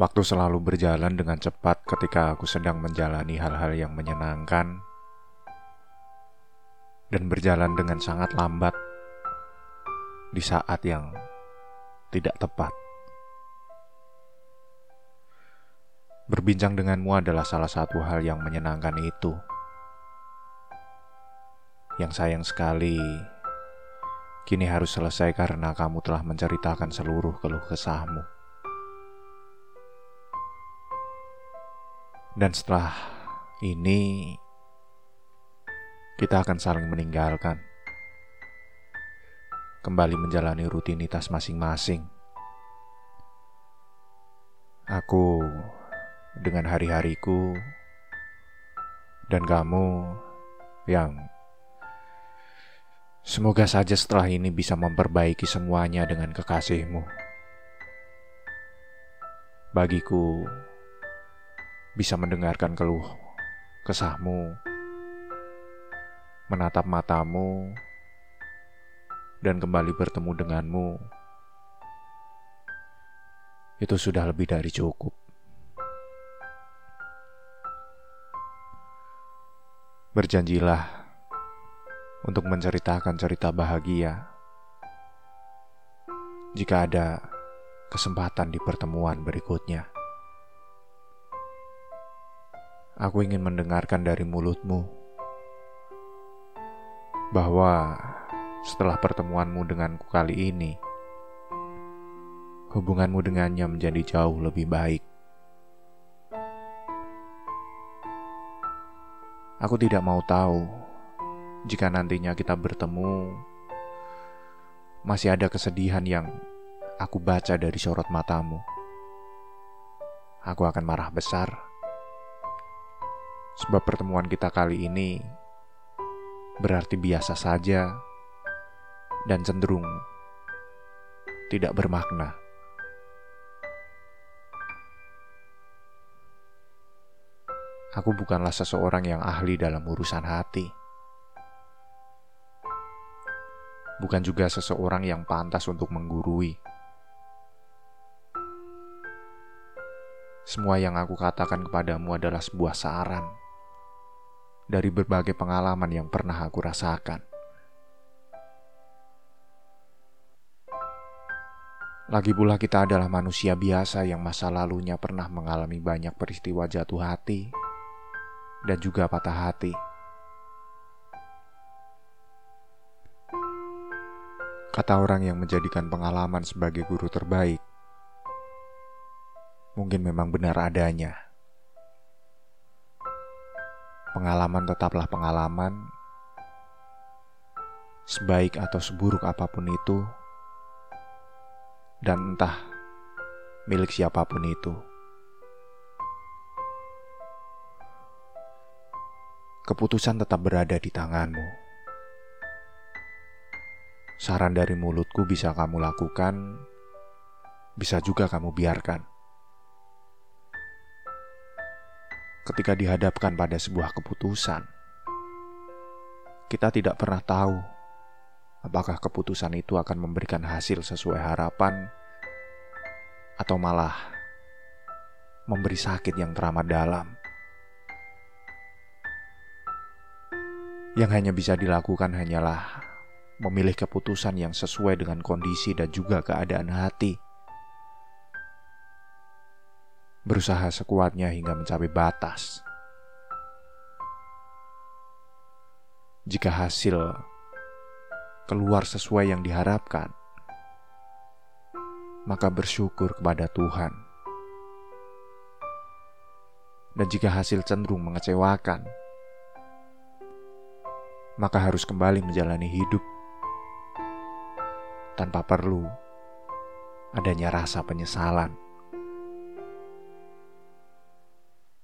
Waktu selalu berjalan dengan cepat ketika aku sedang menjalani hal-hal yang menyenangkan, dan berjalan dengan sangat lambat di saat yang tidak tepat. Berbincang denganmu adalah salah satu hal yang menyenangkan itu. Yang sayang sekali, kini harus selesai karena kamu telah menceritakan seluruh keluh kesahmu. Dan setelah ini, kita akan saling meninggalkan, kembali menjalani rutinitas masing-masing. Aku dengan hari-hariku, dan kamu yang semoga saja setelah ini bisa memperbaiki semuanya dengan kekasihmu. Bagiku, bisa mendengarkan keluh kesahmu, menatap matamu, dan kembali bertemu denganmu. Itu sudah lebih dari cukup. Berjanjilah untuk menceritakan cerita bahagia jika ada kesempatan di pertemuan berikutnya. Aku ingin mendengarkan dari mulutmu bahwa setelah pertemuanmu denganku kali ini, hubunganmu dengannya menjadi jauh lebih baik. Aku tidak mau tahu jika nantinya kita bertemu, masih ada kesedihan yang aku baca dari sorot matamu. Aku akan marah besar, sebab pertemuan kita kali ini berarti biasa saja dan cenderung tidak bermakna. Aku bukanlah seseorang yang ahli dalam urusan hati. Bukan juga seseorang yang pantas untuk menggurui. Semua yang aku katakan kepadamu adalah sebuah saran dari berbagai pengalaman yang pernah aku rasakan. Lagi pula kita adalah manusia biasa yang masa lalunya pernah mengalami banyak peristiwa jatuh hati dan juga patah hati. Kata orang yang menjadikan pengalaman sebagai guru terbaik, mungkin memang benar adanya. Pengalaman tetaplah pengalaman, sebaik atau seburuk apa pun itu, dan entah milik siapa pun itu. keputusan tetap berada di tanganmu. Saran dari mulutku bisa kamu lakukan, bisa juga kamu biarkan. Ketika dihadapkan pada sebuah keputusan, kita tidak pernah tahu apakah keputusan itu akan memberikan hasil sesuai harapan atau malah memberi sakit yang teramat dalam. Yang hanya bisa dilakukan hanyalah memilih keputusan yang sesuai dengan kondisi dan juga keadaan hati. Berusaha sekuatnya hingga mencapai batas. Jika hasil keluar sesuai yang diharapkan, maka bersyukur kepada Tuhan. Dan jika hasil cenderung mengecewakan, maka harus kembali menjalani hidup tanpa perlu adanya rasa penyesalan.